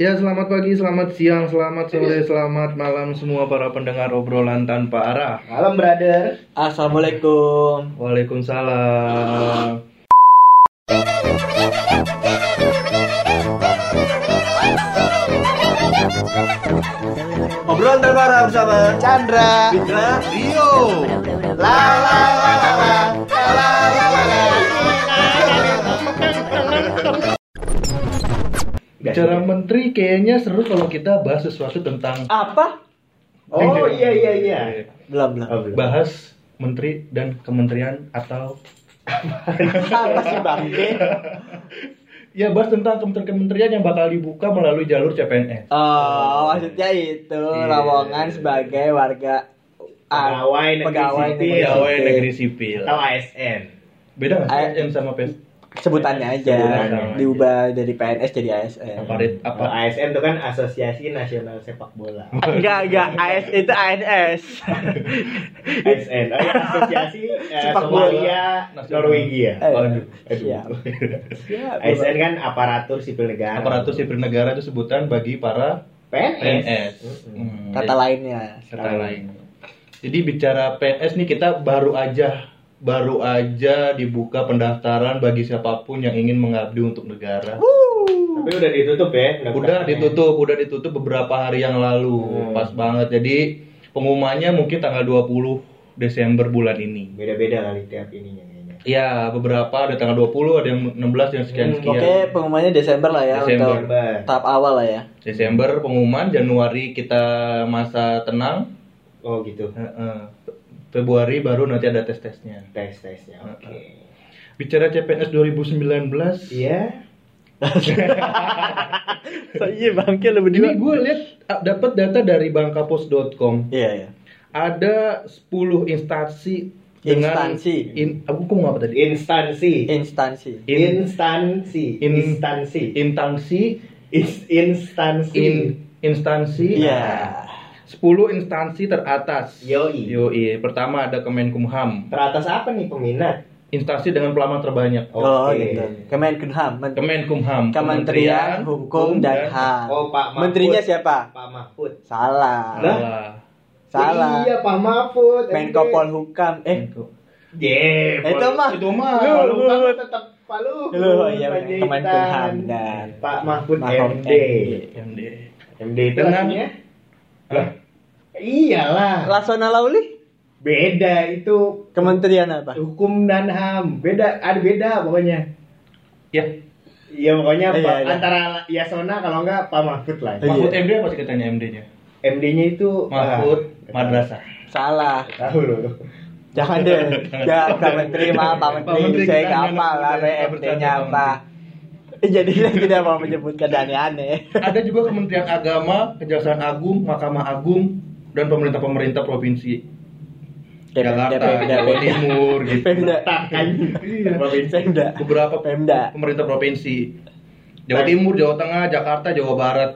Ya selamat pagi, selamat siang, selamat sore, selamat malam semua para pendengar obrolan tanpa arah. Malam brother. Assalamualaikum. Waalaikumsalam. Obrolan terbaru bersama Chandra. Fitra Rio. La la la. La la Bicara menteri kayaknya seru kalau kita bahas sesuatu tentang apa? Oh iya iya iya. Belum belum. Oh, belum. bahas menteri dan kementerian atau Apa sih bangke? ya bahas tentang kementerian-kementerian yang bakal dibuka melalui jalur CPNS. Oh, maksudnya itu Iya. lowongan sebagai warga ah, Pegawai negeri pegawai sipil. negeri Pegawai sipil. negeri sipil. Atau ASN. Beda nggak sih A- yang sama PES? Sebutannya aja Sebutannya. diubah dari PNS jadi ASN. Apa apa? ASN itu kan Asosiasi Nasional Sepak Bola. Enggak, enggak, AS itu ANS. ASN. Oh, ya, Asosiasi eh, Sepak bola. Somalia Nasional. Norwegia. Eh, Waduh. Siap. Siap. ASN kan aparatur sipil negara. Aparatur sipil negara itu sebutan bagi para PNS. PNS. Hmm, Kata lainnya. kata lain. Jadi bicara PNS nih kita baru aja baru aja dibuka pendaftaran bagi siapa pun yang ingin mengabdi untuk negara. Tapi udah ditutup ya. Udah ditutup, udah ditutup beberapa hari yang lalu. Hmm. Pas banget. Jadi pengumumannya mungkin tanggal 20 Desember bulan ini. Beda-beda kali tiap ininya kayaknya. Ya, beberapa ada tanggal 20, ada yang 16 yang sekian-sekian. Oke, pengumumannya Desember lah ya Desember. untuk tahap awal lah ya. Desember pengumuman, Januari kita masa tenang, Oh gitu. Heeh. Februari baru nanti ada tes-tesnya. Tes tesnya. Oke. Bicara CPNS 2019, Iya. So, iya bangke lu ini gue lihat ah, dapat data dari bangkapos.com. Iya, iya. Ada 10 instansi dengan Instansi. In, aku kok ngomong apa tadi? Instansi. Instansi. In- Instansi. In- Instansi. Instansi Is- Instansi. in instansi Iya. 10 instansi teratas. Yoi. Yoi. Pertama ada Kemenkumham. Teratas apa nih peminat? Instansi dengan pelamar terbanyak. Oh, Oke. gitu. Kemenkumham. Men- Kemenkumham. Kementerian Hukum dan HAM. Oh, Pak Mahfud. Menterinya siapa? Pak Mahfud. Salah. Lah? Salah. Salah. Iya, Pak Mahfud. Menko Polhukam. Eh, Yeah, itu mah. Itu mah. Lu, lu tetap Pak Luhut. Lu, iya, Panjaitan. Kemenkumham dan Pak Mahfud Mahfud MD. MD. MD itu Dengan- artinya? Iyalah. Lasona Lauli? Beda itu Kementerian apa? hukum dan ham. Beda, ada beda pokoknya. Ya, Iya pokoknya Iya, Pak, iya. antara Yasona kalau enggak Pak Mahfud lah. Iya. Mahfud MD apa sih katanya MD-nya? MD-nya itu Mahfud ah, Madrasah. Salah. Tahu loh. Jangan deh. Ya, Pak Menteri mah, Pak Menteri. Saya kita nggak nggak apa lah, MD-nya apa. Jadi saya tidak mau menyebutkan aneh-aneh. Ada juga Kementerian Agama, Kejaksaan Agung, Mahkamah Agung, dan pemerintah-pemerintah provinsi. Jakarta, Jawa Timur, gitu. Pemda. Takan. Iya. Pemda. Beberapa Pemda. pemerintah provinsi. Jawa Timur, Jawa Tengah, Jakarta, Jawa Barat.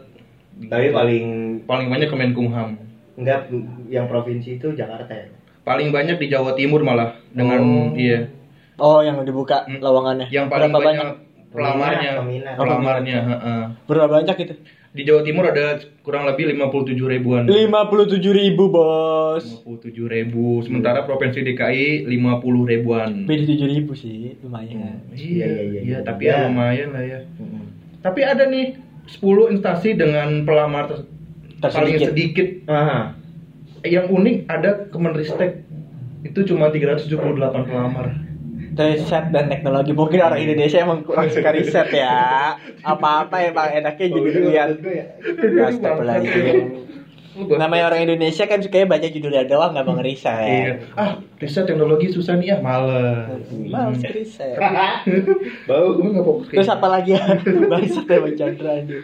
Tapi paling Paling banyak Kemenkumham. enggak yang provinsi itu Jakarta ya. Paling banyak di Jawa Timur malah dengan Oh. iya. Oh, yang dibuka Hmm. lowongannya. Yang paling Berapa banyak pelamarnya, Peminat, pelamarnya, heeh. Berapa banyak itu? Di Jawa Timur ada kurang lebih 57 ribuan. 57 ribu bos. 57 ribu. Sementara Provinsi DKI 50 ribuan. Beda 7 ribu sih, lumayan. Iya, Iya, iya, iya, iya. tapi Ya. ya lumayan lah ya. Mm-mm. Tapi ada nih 10 instansi dengan pelamar ter- paling Tersedikit. sedikit. Aha. Yang unik ada Kemenristek. Itu cuma 378 pelamar. Riset dan teknologi mungkin orang Indonesia emang kurang suka riset ya. Apa-apa emang enaknya jadi lihat. Astagfirullahaladzim. Namanya orang Indonesia kan sukanya baca judulnya doang nggak mau ngeriset. Iya. Ah, riset teknologi susah nih ya, males. Males riset. Bau. Gue nggak fokus. Terus gitu. apa lagi ya? Bangsat ya Bang Chandra aduh.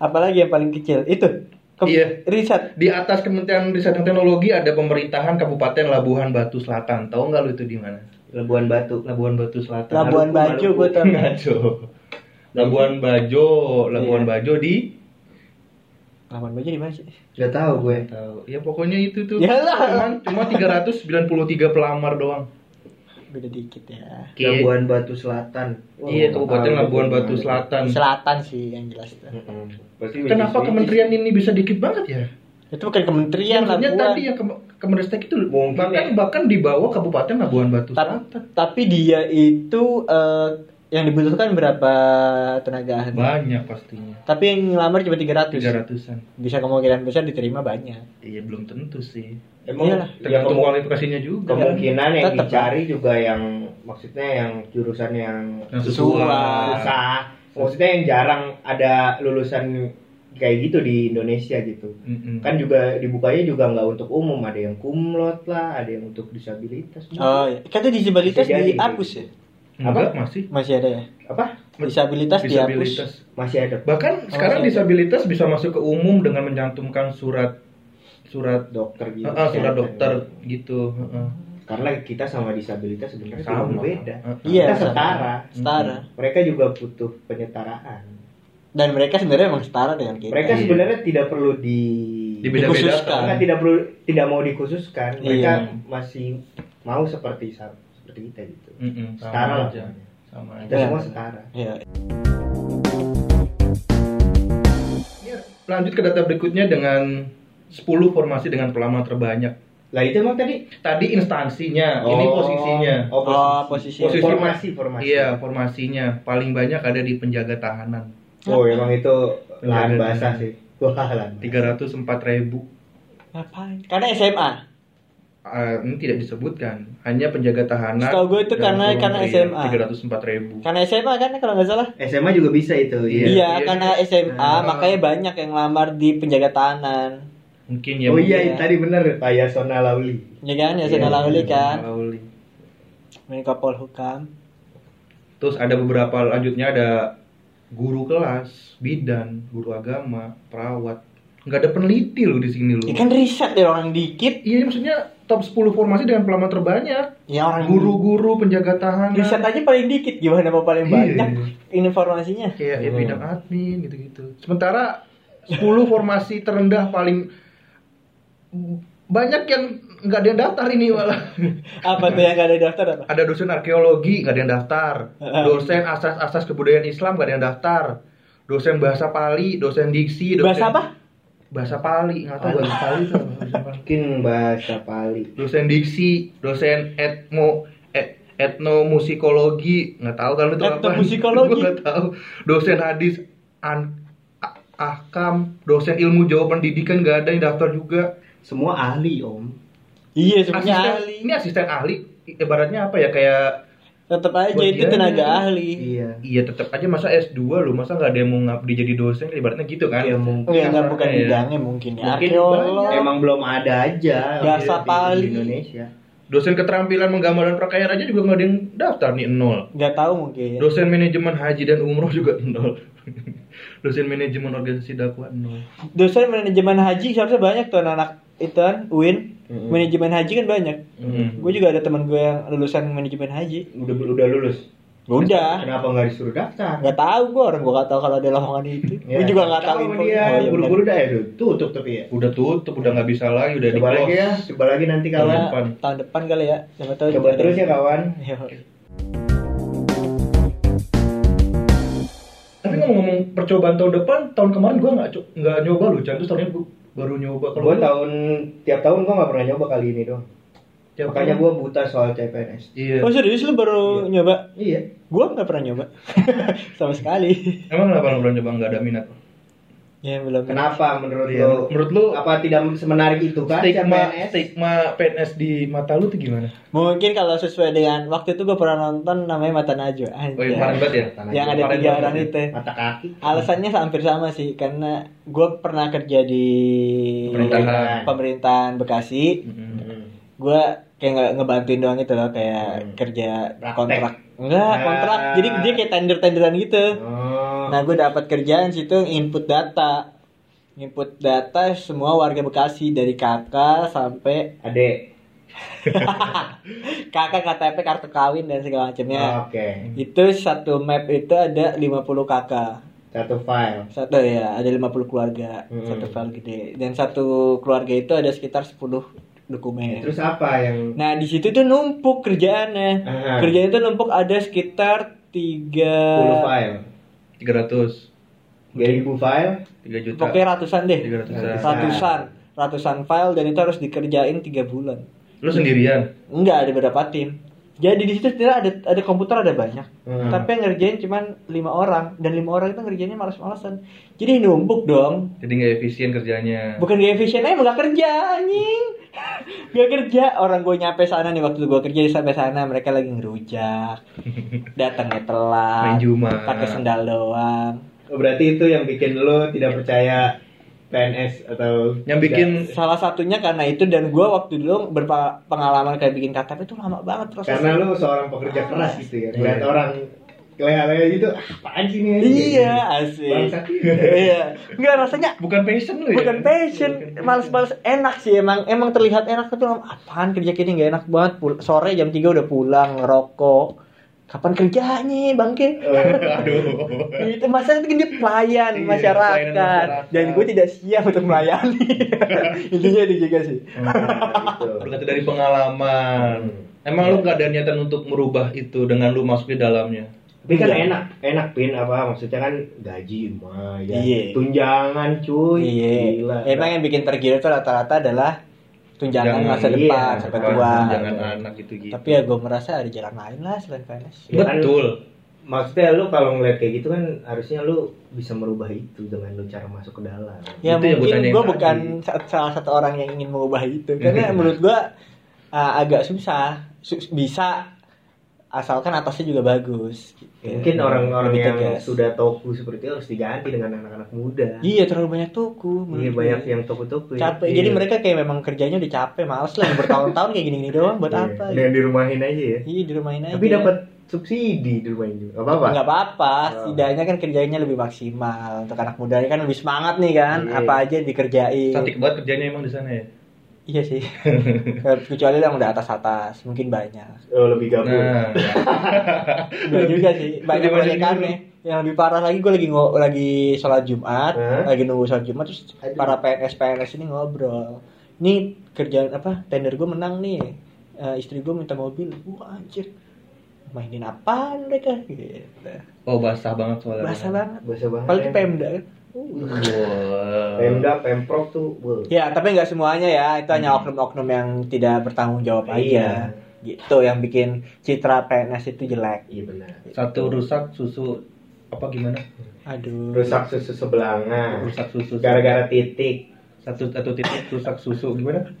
Apalagi yang paling kecil? Itu. Ke- Iya. Riset. Di atas Kementerian Riset dan Teknologi ada pemerintahan Kabupaten Labuhan Batu Selatan. Tahu nggak lu itu di mana? Labuan Batu. Labuan Batu Selatan. Labuan Bajo gue tau. Labuan Bajo, Labuan Iya. Bajo di Labuan Bajo di mana sih? Gak tahu gue. tahu. Ya pokoknya itu tuh. Yalah. Cuman cuma 393 pelamar doang. beda dikit ya Labuan Batu Selatan. Iya, Kabupaten Labuan. Batu Selatan. selatan sih yang jelas itu Mm-mm. Berarti Kenapa kementerian ini bisa dikit banget ya? itu bukan kementerian Maksudnya Labuan tadi yang ke Kemenristek itu Mungkin bahkan ya. bahkan di bawah Kabupaten Labuan Batu Ta- Selatan. tapi dia itu eh, yang dibutuhkan berapa tenaga ahli Banyak pastinya. tapi yang ngelamar cuma 300 300-an. bisa kemungkinan besar diterima banyak Iya, belum tentu sih. Emang Iyalah. yang Tergantung kemu- kualifikasinya juga. kemungkinan yang Tetep. dicari juga yang maksudnya yang jurusan yang Yang Sesuai. susah. Maksudnya yang jarang ada lulusan kayak gitu di Indonesia gitu. Mm-mm. Kan juga dibukanya juga nggak untuk umum, ada yang kumlot lah, ada yang untuk disabilitas. oh iya. katanya disabilitas Bisa jadi. dihapus ya Enggak, masih. masih ada ya Apa? disabilitas, dihapus Disabilitas. Masih ada Bahkan sekarang masih ada. disabilitas bisa masuk ke umum dengan mencantumkan surat surat dokter gitu. Heeh, surat dokter gitu. heeh. Karena kita sama disabilitas sebenarnya Sama. Heeh. Iya, kita setara. setara Mereka juga butuh penyetaraan. Dan mereka sebenarnya emang setara dengan kita Mereka Iya. sebenarnya tidak perlu di. Dikhususkan. Mereka tidak perlu tidak mau dikhususkan. Mereka Iya. masih mau seperti seperti kita gitu. Mm-mm, sama Setara lah. aja. Sama Kita aja. Iya. semua setara. ya Ya, lanjut ke data berikutnya dengan 10 formasi dengan pelamar terbanyak. Lah itu emang tadi Tadi instansinya, ini Oh. posisinya. Oh, Oh, posisi. posisi. Formasi, formasi. Iya, formasinya paling banyak ada di penjaga tahanan. Oh, emang itu lahan basah sih. Wah, lahan. 304 ribu. ngapain karena SMA Eh, ini tidak disebutkan, hanya penjaga tahanan. Setahu gue itu karena- karena SMA. 304 ribu. karena SMA kan kalau nggak salah SMA juga bisa itu. Iya. iya, iya, karena iya. SMA Ah. makanya banyak yang lamar di penjaga tahanan Mungkin ya. oh mungkin. iya, iya. tadi bener Pak Yasona Lauli. ya kan ya Iya, Lauli iya, kan Lauli. Menko Polhukam Terus ada beberapa lanjutnya ada guru kelas, bidan, guru agama, perawat. Nggak ada peneliti loh di sini loh. ya kan riset ya orang dikit Iya maksudnya top 10 formasi dengan pelamar terbanyak. ya orang Guru-guru penjaga tahanan. riset aja paling dikit gimana mau paling Iya. banyak informasinya Kayak ya Hmm. bidang admin gitu-gitu. Sementara 10 formasi terendah paling banyak yang nggak ada yang daftar ini malah. apa tuh yang gak ada daftar apa Ada dosen arkeologi nggak ada yang daftar. Dosen asas-asas kebudayaan Islam nggak ada yang daftar. Dosen bahasa Pali, dosen diksi, dosen bahasa apa Bahasa Pali, nggak tahu bahasa Pali itu. Mungkin bahasa Pali. Dosen diksi, dosen etmo et, etnomusikologi, nggak tahu kalau itu apa. Etnomusikologi? Nggak tahu. Dosen hadis an ahkam, dosen ilmu jawaban pendidikan nggak ada yang daftar juga. Semua ahli, Om. Iya sebenarnya Asisten, ahli ini asisten ahli, ibaratnya apa ya kayak tetap aja itu Bagiannya. tenaga ahli Iya. Iya tetap aja masa S2 loh, masa nggak ada yang mau ngabdi jadi dosen, ibaratnya gitu kan? Ya mungkin. Oh ya nggak bukan Iya. bidangnya mungkin ya. Mungkin Arkeolog. Emang belum ada aja Bahasa di- Pali. di Indonesia. Dosen keterampilan menggambar dan prakayaan aja juga nggak ada yang daftar nih nol. nggak tahu mungkin. Dosen manajemen haji dan umroh juga nol. Dosen manajemen organisasi dakwah nol. Dosen manajemen haji seharusnya banyak tuh anak itu kan UIN. Mm-mm. Manajemen haji kan banyak. Hmm. Gue juga ada teman gue yang lulusan manajemen haji. Udah udah lulus. Udah. Kenapa nggak disuruh daftar? Nggak tahu gue orang gue nggak tahu kalau ada lowongan itu. Ya, gue juga nggak tahu info. dia. Oh, iya Buru-buru dah ya tutup tapi ya. Udah tutup, udah nggak bisa lagi, udah di Coba lagi ya, close. coba lagi nanti kawan. Ya, depan. tahun depan kali ya. Siapa tahu. Coba terus ya kawan. Yo. Tapi ngomong-ngomong percobaan tahun depan, tahun kemarin gua nggak nggak nyoba loh. Terus tahun ini gua baru nyoba. Kalau Gue gua- tahun tiap tahun gue nggak pernah nyoba kali ini dong. tiap Makanya tahun- gue buta soal CPNS. Iya. Oh serius lu baru nyoba? Iya. Gue nggak pernah nyoba. Sama sekali. Emang kenapa lu belum nyoba nggak ada minat? Ya belum. Kenapa menurut Iya, lo? menurut lu apa tidak semenarik itu kan stigma CPNS? stigma PNS di mata lu tuh gimana? Mungkin kalau sesuai dengan waktu itu gue pernah nonton namanya Mata Najwa. Oh, yang kemarin banget ya? Yang ada tiga orang ya? itu. Mata kaki. Alasannya hampir sama sih karena gue pernah kerja di Pemerintahan. pemerintahan Bekasi. Mm-mm. Hmm. Gue kayak nggak ngebantuin doang gitu loh kayak Hmm. kerja Praktek. kontrak. Enggak, Ah. kontrak. Jadi dia kayak tender-tenderan gitu. Oh. Nah, gue dapat kerjaan situ input data. Input data semua warga Bekasi dari kakak sampai Adek. kakak KTP kartu kawin dan segala macamnya. Oke. Itu satu map itu ada 50 kakak. Satu file. Satu ya, ada 50 keluarga, Mm-mm. satu file gede. Dan satu keluarga itu ada sekitar 10 dokumen. Terus apa yang Nah di situ tuh numpuk kerjaannya. Ah. Kerjaannya tuh numpuk ada sekitar 10 tiga file? 300 1000 file? 3 juta pokoknya ratusan deh. 300 Ratusan, ratusan file dan itu harus dikerjain tiga bulan. lu sendirian Enggak ada beberapa tim. Jadi di situ sebenarnya ada ada komputer ada banyak. Hmm. Tapi yang ngerjain cuman lima orang dan lima orang itu ngerjainnya malas-malasan. Jadi numpuk dong. jadi nggak efisien kerjanya Bukan gak efisien aja gak kerja anjing. gak kerja orang gue nyampe sana nih waktu gue kerja di sampai sana mereka lagi ngerujak. Datangnya telat. Pakai sendal doang. Oh, berarti itu yang bikin lo tidak percaya PNS atau yang bikin Salah satunya karena itu dan gue waktu dulu berpengalaman kayak bikin KTP itu lama banget prosesnya. karena lo seorang pekerja keras gitu ya. Lihat Iya. orang kelihatan gitu, ah, apaan sih ini? Iya asik. Iya. Enggak rasanya bukan passion lu ya bukan passion males-males enak sih emang emang terlihat enak tapi apaan kerja gini nggak enak banget sore jam 3 udah pulang ngerokok kapan kerjanya bangke aduh itu masa itu kan dia pelayan Iya, masyarakat. dan gue tidak siap untuk melayani intinya itu juga sih Gitu. berarti dari pengalaman Hmm. emang lu nggak ada niatan untuk merubah itu dengan lu masuk di dalamnya Tapi kan Iya. enak, enak pin apa maksudnya kan gaji lumayan. Iya. Tunjangan cuy. iya Gila. emang yang bikin tergiur itu rata-rata adalah tunjangan Tunjangan, masa iya, depan sampai tunjangan, tua. Jangan anak gitu gitu. Tapi ya gue merasa ada jalan lain lah selain PNS Ya kan, betul. Maksudnya lu kalau ngeliat kayak gitu kan harusnya lu bisa merubah itu dengan lu cara masuk ke dalam. Ya Itu yang gua mungkin gue bukan sa- salah satu orang yang ingin mengubah itu. Karena menurut gue uh, agak susah. Su- bisa asalkan atasnya juga bagus. gitu. Ya, mungkin orang-orang Lebih yang tegas. sudah toku seperti itu harus diganti dengan anak-anak muda. Iya terlalu banyak toko. menurut Iya banyak yang toku-toku. ya. capek. Iya. Jadi mereka kayak memang kerjanya udah capek, males lah bertahun-tahun kayak gini-gini doang buat Iya, apa? Dengan dirumahin aja ya. Iya di rumahin aja. Tapi dapat subsidi di rumah juga. Gak apa-apa. nggak apa-apa, Oh. setidaknya kan kerjanya lebih maksimal untuk anak mudanya kan lebih semangat nih kan, Iya. apa aja dikerjain. cantik banget kerjanya emang di sana ya Iya sih, kecuali yang udah atas-atas, mungkin banyak. Oh, lebih gabung. nah Enggak juga sih, banyak Lebih banyak proyekannya. Yang lebih parah lagi gue lagi ngo lagi sholat Jumat, Hah? lagi nunggu sholat Jumat terus Aduh. para PNS PNS ini ngobrol. Ini kerjaan apa? Tender gue menang nih. Eh, istri gue minta mobil. Wah anjir. Mainin apaan mereka? Gitu. oh basah banget soalnya Basah banget. Bahasa banget. Apalagi ya. Pemda kan. Wow. Pemda, Pemprov tuh. wah. Ya, tapi nggak semuanya ya. Itu hanya oknum-oknum yang tidak bertanggung jawab Hmm. Iya. aja. Gitu yang bikin citra PNS itu jelek. Iya benar. satu rusak susu apa gimana Aduh. Rusak susu sebelanga. rusak susu Gara-gara titik. satu satu titik rusak susu gimana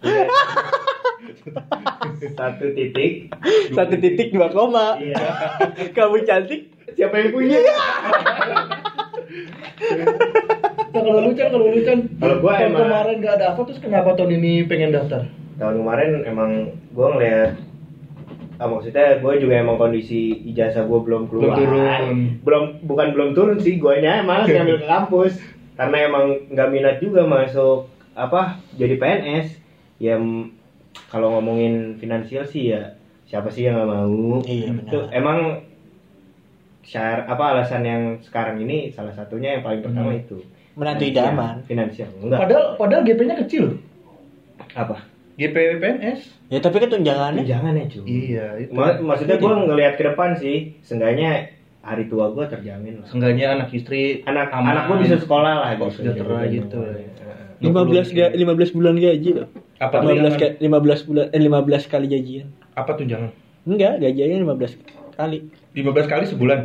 Satu titik. Satu titik dua koma. Iya. Kamu cantik. Siapa yang punya? Nah, kalau lu Chan, kalau lu Chan, Kalau gua tahun emang- kemarin gak ada apa terus kenapa tahun ini pengen daftar? Tahun kemarin emang gue ngeliat ah, maksudnya gue juga emang kondisi ijazah gue belum keluar Belum turun. belum bukan belum turun sih gue nya malas ngambil ke kampus karena emang nggak minat juga masuk apa jadi PNS ya kalau ngomongin finansial sih ya siapa sih yang nggak mau Iya, benar. Tuh, emang syar apa alasan yang sekarang ini salah satunya yang paling pertama Hmm. itu Menantu idaman. finansial enggak Padahal padahal GP-nya kecil. apa GP PNS. Ya tapi kan tunjangannya. jangan ya cuy Iya, itu. Ma- maksudnya gue ngelihat ke depan sih, seenggaknya hari tua gue terjamin lah. Seenggaknya anak istri Anak aman. anak gue bisa sekolah lah Sekolah sejahtera gitu. Heeh. 15 ga, 15 bulan gaji loh. Apa 15 tunjangan? ka, 15 bulan eh 15 kali gajian. Apa tunjangan? Enggak, gajiannya 15 kali. 15 kali sebulan.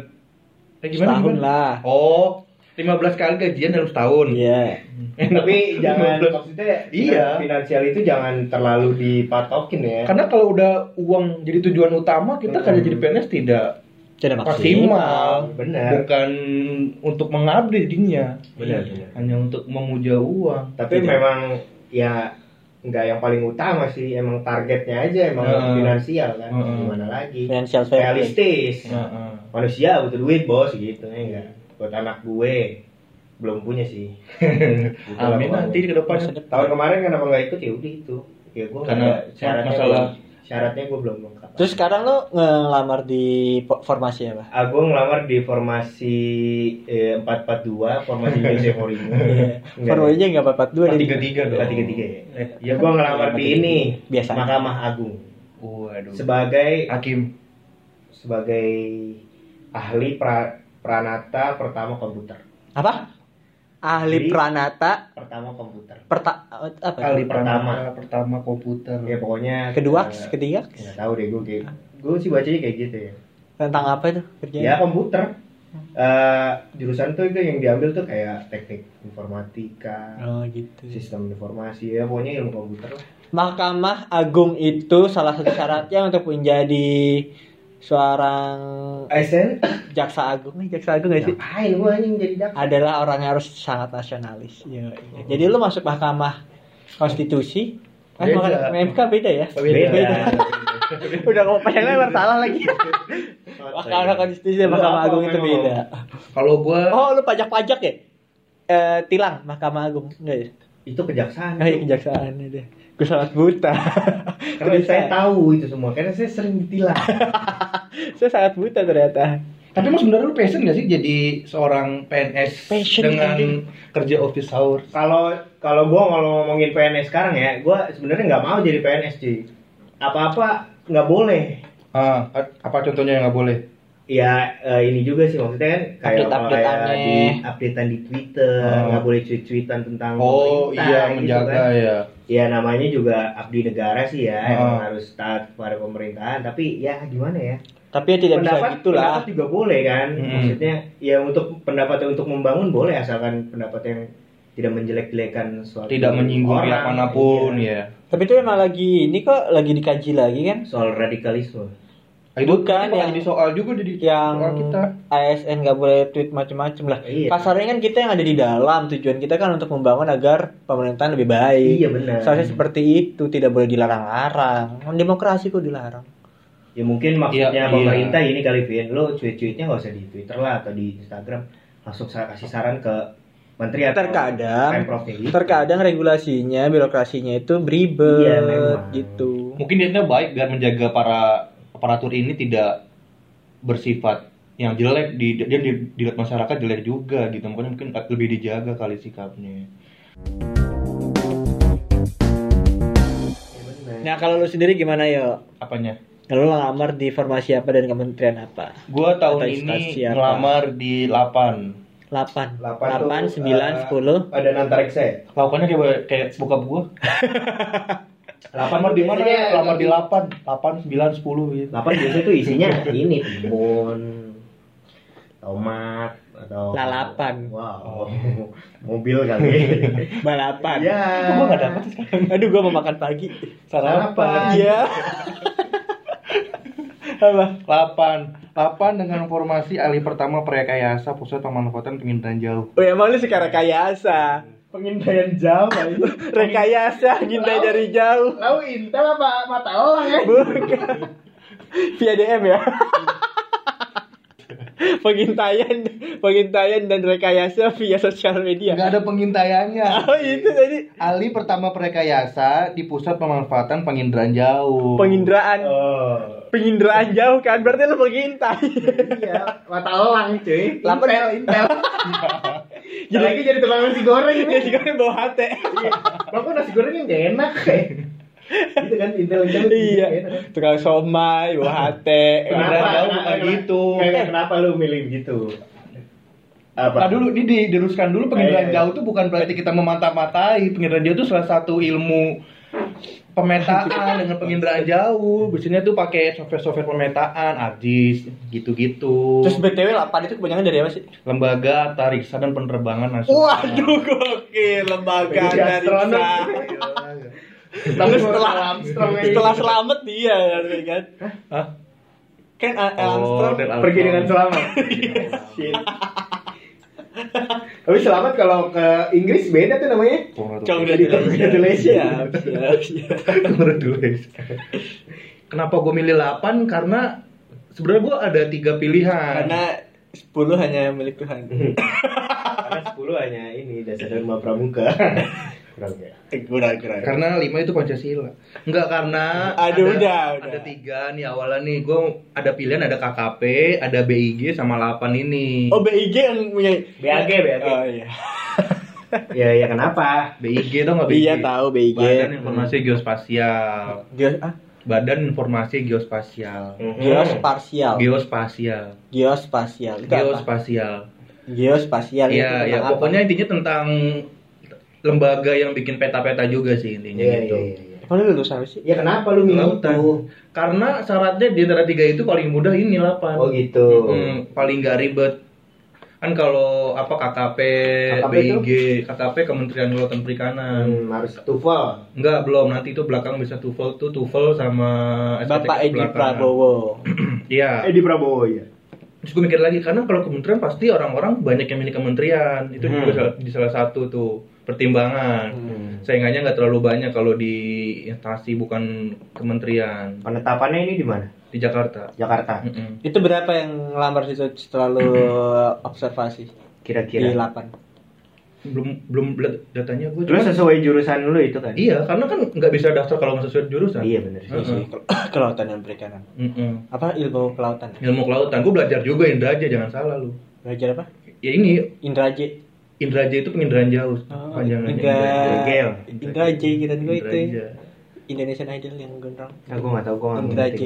Eh gimana Setahun gimana? lah. Oh, 15 kali gajian dalam setahun. Iya. Tapi jangan 15. maksudnya Iya. finansial itu jangan terlalu dipatokin ya. Karena kalau udah uang jadi tujuan utama, kita Hmm. kerja jadi PNS tidak Tidak maksimal. Benar. Bukan untuk mengabdi dirinya. Benar, Iya. benar. Hanya untuk memuja uang. Tapi Tidak. memang ya nggak yang paling utama sih, emang targetnya aja emang Heeh. finansial kan. Heeh. Gimana lagi? Play. Realistis. Heeh. Manusia butuh duit bos gitu ya enggak. Buat anak gue belum punya sih. Gitu lah Amin nanti ke depan. Tahun kemarin kenapa nggak ikut ya udah itu ya gue Karena masalah syaratnya gue belum lengkap Terus sekarang lo ngelamar di formasi apa? Ah, gue ngelamar di formasi eh, 442 formasi Jose Mourinho Iya. Enggak. Formasinya nggak empat dua dari tiga tiga. Empat tiga tiga ya. Ya gue ngelamar di ini Biasanya. Mahkamah Agung Waduh. sebagai Hakim. sebagai ahli pra, pranata pertama komputer. apa? Ahli Jadi- pranata Pertama komputer. perta apa? Kali Pertama. pertama komputer. Ya pokoknya Kedua, eh, ketiga nggak tahu deh gue kayak gue sih bacanya kayak gitu ya. tentang apa itu kerjanya? Ya komputer. Eh jurusan tuh itu yang diambil tuh kayak teknik informatika, Oh gitu. sistem informasi ya pokoknya ilmu komputer lah. Mahkamah Agung itu salah satu syaratnya untuk menjadi seorang ASN jaksa agung nih jaksa agung gak sih? ngapain gue anjing jadi jaksa? Adalah orang yang harus sangat nasionalis. Iya, iya. Jadi lu masuk Mahkamah Konstitusi, kan Beda. Mahkamah MK beda ya? Beda. Udah ngomong panjang lebar salah lagi. Mahkamah Konstitusi dan Mahkamah Agung itu beda. Kalau gua Oh, lu pajak-pajak ya? Eh, tilang Mahkamah Agung enggak ya? Itu kejaksaan. Oh, iya, kejaksaan deh. Gue sangat buta. Karena saya tahu itu semua, karena saya sering ditilang. Saya sangat buta ternyata. Tapi emang sebenarnya lu passion gak sih jadi seorang PNS Passion, dengan anjing. kerja office hours? kalau kalau gua kalau ngomongin PNS sekarang ya, gua sebenarnya nggak mau jadi PNS cuy. Apa-apa nggak boleh. Ah, apa contohnya yang nggak boleh? Ya eh, ini juga sih maksudnya kan kayak Update-update kayak di updatean di Twitter Oh. nggak boleh tweet-tweetan tentang Oh pemerintah, iya gitu menjaga kan. ya. Ya namanya juga abdi negara sih ya, Oh. emang harus taat pada pemerintahan. Tapi ya gimana ya? Tapi ya tidak bisa gitu lah. pendapat juga boleh kan Hmm. maksudnya ya untuk pendapat untuk membangun boleh asalkan pendapat yang tidak menjelek-jelekan suatu Tidak menyinggung orang. pihak mana pun Iya. ya. Tapi itu emang lagi ini kok lagi dikaji lagi kan? soal radikalisme Itu Bukan, bakal yang- jadi soal juga di yang soal kita. ASN nggak boleh tweet macem-macem lah. Iya. Kasarnya kan kita yang ada di dalam tujuan kita kan untuk membangun agar pemerintahan lebih baik. iya benar Seharusnya seperti itu tidak boleh dilarang-larang. Kan Demokrasi kok dilarang. ya mungkin maksudnya Iya, pemerintah ini kali Vin lo tweet-tweetnya nggak usah di Twitter lah atau di Instagram langsung kasih saran ke menteri atau Terkadang- gitu. Terkadang regulasinya, birokrasinya itu beribet Iya, memang. gitu. Mungkin dia baik dan menjaga para aparatur ini tidak bersifat yang jelek di dia di, dilihat masyarakat jelek juga gitu mungkin mungkin lebih dijaga kali sikapnya Ya. Nah kalau lu sendiri gimana yo? apanya Kalau lu ngelamar di formasi apa dan kementerian apa? gua tahun Atau ini apa? ngelamar di 8 8 Delapan 8, tuh, 9, eh, 10 ada nantareksa ya? lakukannya kayak kayak bokap gua 8 lamar di mana Biasanya lamar di 8 8 9 10 gitu 8 biasanya tuh isinya ini timun, tomat atau Lalapan. Wow. Mobil kali. balapan. Iya. Kok gua nggak dapet sih Aduh gua mau makan pagi. Sarapan. Iya. apa? 8 8 dengan formasi ahli pertama Prekayasa Pusat Pemanfaatan Pengintaian Jauh Oh ya emang lu sekarang rekayasa. Pengintaian jauh itu. Rekayasa ngintai dari jauh. Lalu intel apa mata elang ya? Bukan. Via DM ya. pengintaian, pengintaian dan rekayasa via sosial media. nggak ada pengintaiannya Oh itu tadi ahli pertama Prekayasa di Pusat Pemanfaatan Penginderaan Jauh penginderaan, Oh. penginderaan jauh kan? Berarti lu pengintai. Iya, mata elang cuy. Intel, intel. Jadi lagi jadi tukang nasi goreng ini. juga bawa hati. Bapak nasi gorengnya nggak enak kayak. Gitu kan intel intel. iya. Tukang somai, bawa hati. Kenapa? Kenapa- bukan gitu. Kayak kenapa lu milih gitu? Apa? Nah dulu ini di- diluruskan dulu penginderaan Eh. jauh itu bukan berarti kita memata-matai. Penginderaan jauh itu salah satu ilmu pemetaan dengan penginderaan jauh. Biasanya tuh pakai software-software pemetaan, ARGIS, gitu-gitu. Terus BTW 8 itu kebanyakan dari apa sih? lembaga tariksa dan penerbangan nasional. Waduh, gokil lembaga astronot. Terus setelah setelah selamat dia kan? Hah? Kan Al- Oh, Armstrong. pergi dengan selamat. Tapi selamat kalau ke Inggris beda tuh namanya. Congratulations. Siap. Congratulations. Kenapa gue milih 8? Karena sebenarnya gue ada tiga pilihan. Karena 10 hanya milik Tuhan. Karena 10 hanya ini dasar dharma pramuka. kurang ya kurang kurang Karena lima itu Pancasila. Enggak karena Aduh, ada, udah, udah. ada tiga nih awalnya nih. Gue ada pilihan ada KKP, ada BIG sama 8 ini. oh BIG yang punya BAG BAG oh iya ya ya kenapa BIG tau nggak BIG? iya tahu BIG Badan Informasi Geospasial. Geos ah Badan Informasi Geospasial. Hmm. geospasial Geospasial. geospasial Geospasial. geospasial itu Iya, ya apa? pokoknya intinya tentang lembaga yang bikin peta-peta juga sih intinya Iya, gitu. iya, iya. Apa lu lulus apa sih Ya kenapa lu milih Kelautan. itu? Karena syaratnya di antara tiga itu paling mudah ini 8. Oh gitu. Mm, paling gak ribet. Kan kalau apa KKP, KKP BIG, KKP Kementerian Kelautan Perikanan. Hmm, harus TOEFL. Enggak, belum. Nanti itu belakang bisa TOEFL tuh TOEFL sama Bapak Edi belakangan. Prabowo Iya. Edi Prabowo ya. Terus gue mikir lagi karena kalau kementerian pasti orang-orang banyak yang milih kementerian. Itu juga Hmm. salah- di salah satu tuh pertimbangan. Hmm. Saingannya nggak terlalu banyak kalau di instansi bukan kementerian Penetapannya ini di mana? di Jakarta. Jakarta. Mm-mm. itu berapa yang ngelamar situ setelah lu observasi di Kira-kira. 8 Belum belum datanya gue. Lu sesuai jurusan lu itu kan? Iya, karena kan nggak bisa daftar kalau nggak sesuai jurusan. Iya benar sih. Heeh. kelautan dan perikanan Mm-mm. apa ilmu kelautan Ilmu kelautan, gue belajar juga Indra aja, jangan salah lu. belajar apa Ya ini Indra J Indra J itu penginderaan jauh, Oh, panjangannya. Indra Gel. Indra J kita juga itu J. Indonesian Idol yang gondrong Nah, gue nggak tahu gue nggak Indra ngerti. J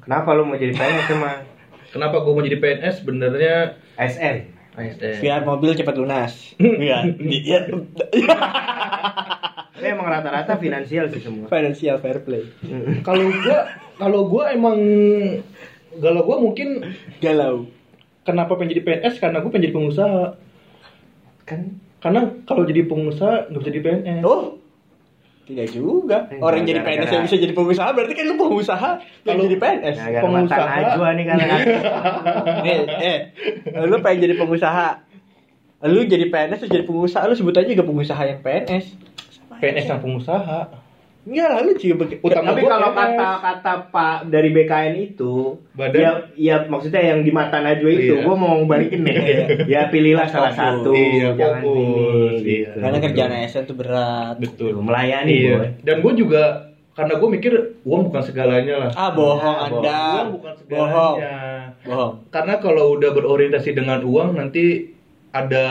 Kenapa lu mau jadi PNS emang? Kenapa gue mau jadi PNS? Sebenarnya ASN. ASN. biar mobil cepat lunas iya iya Tapi emang rata-rata finansial sih semua. financial fair play kalau gua kalau gua emang kalau gua mungkin galau kenapa pengen jadi PNS karena gua pengen jadi pengusaha Kan karena kalau jadi pengusaha nggak bisa jadi PNS oh tidak juga. Eh, orang jadi gara-gara- PNS yang bisa jadi pengusaha berarti kan lu pengusaha kalau jadi PNS gara pengusaha. najwa nih kan. eh, eh, lu pengen jadi pengusaha. Lu jadi PNS lu jadi pengusaha lu sebut aja juga pengusaha yang PNS PNS yang pengusaha enggak lah lu juga beg- Utama Tapi gua. kalau kata-kata Pak dari BKN itu, Badan- ya, ya maksudnya yang di mata Najwa itu, Iya. gue mau balikin nih. ya pilihlah salah satu, Iya, jangan fokus. Iya. gitu. karena kerjaan ASN tuh berat. Betul. Melayani iya. boy. dan gua juga karena gua mikir uang bukan segalanya lah. Ah bohong Nah, anda. uang bukan bohong segalanya. Bohong. Karena kalau udah berorientasi dengan uang nanti ada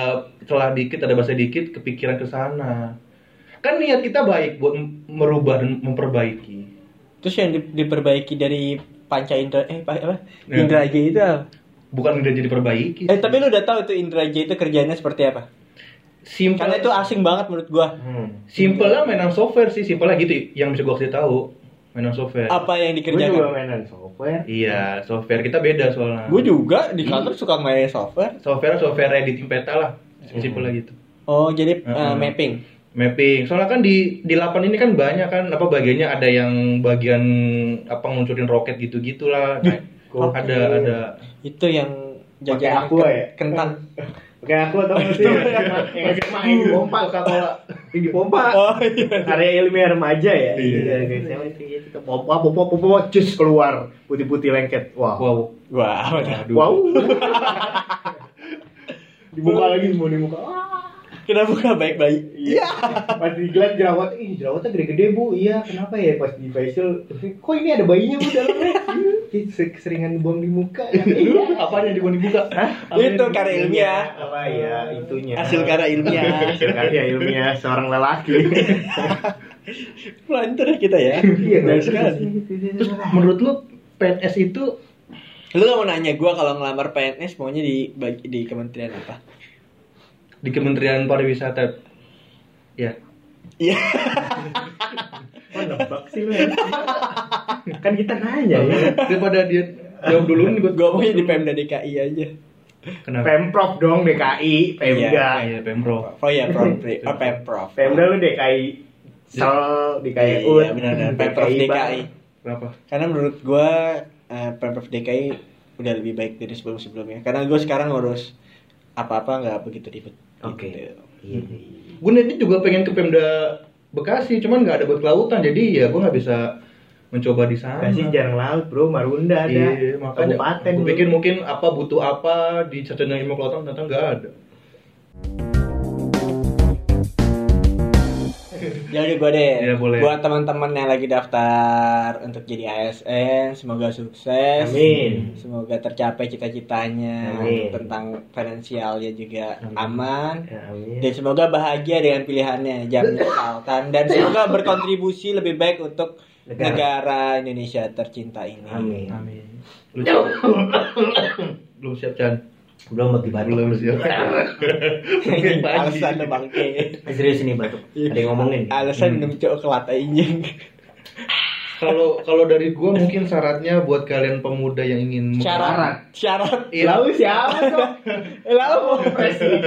celah dikit ada bahasa dikit kepikiran ke sana kan niat kita baik buat merubah dan memperbaiki. Terus yang di- diperbaiki dari panca indra eh pa- apa? Ya. indra J itu bukan udah jadi perbaiki eh tapi lu udah tahu tuh indra J itu kerjanya seperti apa? Simple. Karena itu asing banget menurut gua. Hmm. simpelnya mainan software sih simpelnya gitu. Yang bisa gua kasih tahu mainan software. Apa yang Gue juga dikerjakan mainan software. iya software kita beda soalnya. Gue juga di kantor suka main software. Software software editing peta lah simpelnya gitu. Oh jadi eh, Heeh. mapping mapping soalnya kan di di 8 ini kan banyak kan apa bagiannya ada yang bagian apa ngeluncurin roket gitu gitulah nah, Gokil. ada ada itu yang jajan aqua ya? kentang Oke aku atau nggak sih? Yang SMA yang dipompa kalau yang dipompa. oh iya Area ilmiah remaja ya. Iya. kayak. Kita pompa, pompa, pompa, cus keluar putih-putih lengket. Wah. wow wah udah. Wow. dibuka lagi semua di muka. Wah. Kenapa gak baik-baik Iya. Pas dilihat jerawat, ih jerawatnya gede-gede bu. Iya, kenapa ya? Pas di facial, kok ini ada bayinya bu dalamnya? Ih, se- Keseringan buang di muka. Ya, apa yang dibuat dibuka itu karya ilmiah Apa ya itunya? hasil karya ilmiah Hasil karya ilmiah seorang lelaki. Lantar ya kita ya Iya, Benar benar. sekali terus menurut lu PNS itu lu gak mau nanya gue kalau ngelamar PNS maunya di bagi- di kementerian apa di Kementerian Pariwisata. Ya. Iya. Kok nebak sih lu? kan kita nanya ya. daripada dia jawab dulu nih buat gue maunya di Pemda DKI aja. Kenapa? Pemprov dong DKI, Pemda. iya Pemprov. Oh ya Pemprov oh, Pemprov. Pemda lu DKI Sel, DKI Iya, benar, benar. Pemprov DKI. Kenapa? Karena menurut gue eh, Pemprov DKI udah lebih baik dari sebelum sebelumnya karena gue sekarang ngurus apa-apa nggak begitu ribet Oke. Gitu. Iya, iya. gue nanti juga pengen ke Pemda Bekasi cuman nggak ada buat kelautan jadi ya gue nggak bisa mencoba di sana Kasih jarang laut bro, Marunda ada. Iya, makanya Kabupaten gue pikir mungkin apa butuh apa di sarjana ilmu kelautan ternyata nggak ada. Jadi gue deh. Iya, boleh. Buat teman-teman yang lagi daftar untuk jadi ASN, semoga sukses. Amin. Semoga tercapai cita-citanya Amin. tentang finansialnya juga aman. Ya, amin. Dan semoga bahagia dengan pilihannya, jangan menyesalkan dan semoga berkontribusi lebih baik untuk Negara. negara, Indonesia tercinta ini. Amin. Amin. Belum siap, Chan. Belum bagi batuk. Belum siap. Mungkin pagi. Alasan bangke. Eh, Serius ini batuk. Ada yang ngomongin. Alasan minum coklat anjing. Kalau kalau dari gua mungkin syaratnya buat kalian pemuda yang ingin Syarat. Syarat. Iya. Lalu siapa tuh? Lalu Presiden.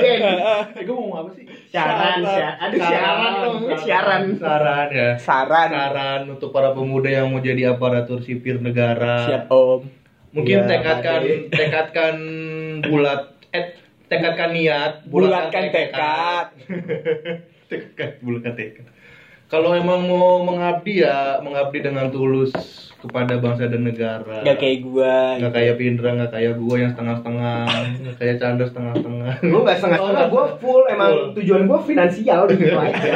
Eh, gua mau apa sih? Siaran, siaran. Aduh, siaran dong. Siaran. Saran ya. Saran. Saran untuk para pemuda yang mau jadi aparatur sipir negara. Siap Om. Mungkin Ya, tekadkan tekadkan bulat eh tekadkan niat, Bulatkan tekad. tekad bulatkan tekad. Kalau emang mau mengabdi ya mengabdi dengan tulus kepada bangsa dan negara. Gak kayak gua. Nggak kayak Pindra, nggak kayak gua yang setengah-setengah, nggak kayak Chandra setengah-setengah. Gue gak setengah-setengah, gue full emang Full. tujuan gue finansial gitu aja.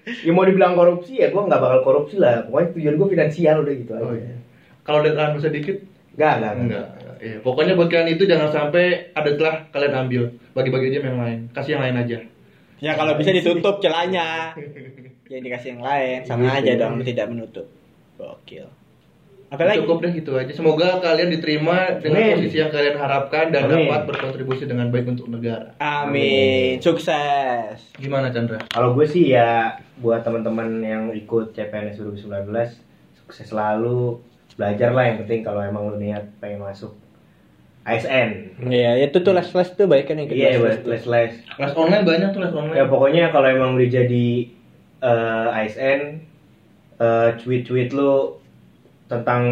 ya mau dibilang korupsi ya gue nggak bakal korupsi lah. Pokoknya tujuan gue finansial udah gitu aja. Oh, iya. Kalau deadline sedikit, Enggak, enggak, enggak. Iya, pokoknya buat kalian itu jangan sampai ada telah kalian ambil, bagi-bagi aja yang lain, kasih yang lain aja. Ya kalau bisa ditutup celahnya. Jangan dikasih yang lain, sama Gitu. aja dong tidak menutup. Gokil. Apalagi? Cukup deh gitu aja. Semoga kalian diterima dengan Amin. posisi yang kalian harapkan dan Amin. dapat berkontribusi dengan baik untuk negara. Amin. Sukses. Gimana Chandra? Kalau gue sih ya buat teman-teman yang ikut CPNS 2019 sukses selalu belajar lah yang penting kalau emang lu niat pengen masuk ASN. Iya, itu tuh les les tuh baik kan yang Iya, les les les. Les online banyak tuh les Ya online. pokoknya kalau emang lu jadi eh, ASN eh, tweet-tweet lu tentang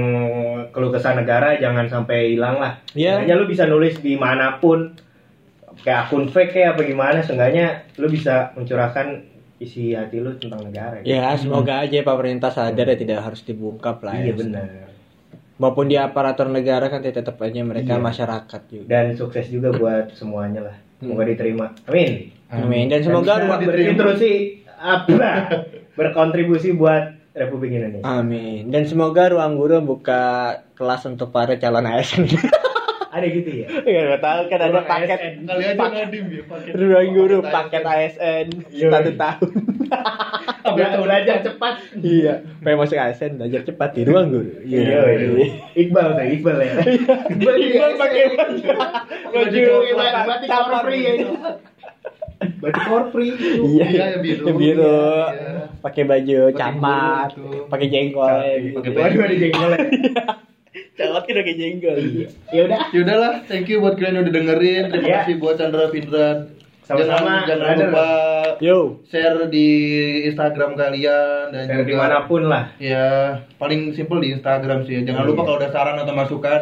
keluh kesah negara jangan sampai hilang lah. Iya. Seenggaknya lu bisa nulis di mana pun kayak akun fake kayak apa gimana seenggaknya lu bisa mencurahkan isi hati lu tentang negara. gitu. Ya, semoga aja pemerintah sadar ya tidak harus dibungkap lah. Iya ya. benar. Maupun di aparatur negara kan tetap aja mereka Iya. masyarakat juga. Dan sukses juga buat semuanya lah. Semoga diterima. Amin. Amin. Dan semoga Dan ruang berkontribusi apa? berkontribusi buat Republik Indonesia. Amin. Dan semoga ruang guru buka kelas untuk para calon ASN. Ada gitu ya? Ya nggak tahu kan ada paket. Kali aja ngadim ya paket. ruang guru paket ASN Iya. satu tahun. Bela- belajar cepat. iya. Pengen masuk ASN belajar cepat di ruang guru. Iya, iya. Iqbal tuh, Iqbal ya. Iqbal juga Iqbal pakai baju baju Batik korpri ya. Batik korpri itu. Iya, Iya, yang biru. Yang biru. Iya. Pakai baju camat, bulu itu. pakai jengkol. Pakai Waduh ada jengkolnya. Camat kan pakai jengkol. Ya udah. Ya udahlah, thank you buat kalian yang udah dengerin. Terima Iya. kasih buat Chandra Pindra. Sama-sama, Jangan, jangan lupa Yo. share di Instagram kalian dan Dari juga di mana pun lah. Ya, paling simple di Instagram sih. Jangan lupa Iya. kalau ada saran atau masukan,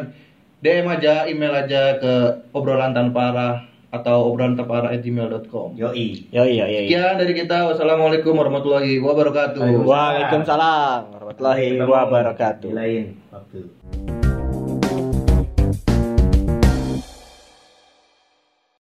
DM aja, email aja ke obrolan tanpa arah atau obrolan tanpa arah gmail.com. Yoi. Yo iya iya. Sekian dari kita. Wassalamualaikum warahmatullahi wabarakatuh. Waalaikumsalam. Waalaikumsalam warahmatullahi wabarakatuh. Lain waktu.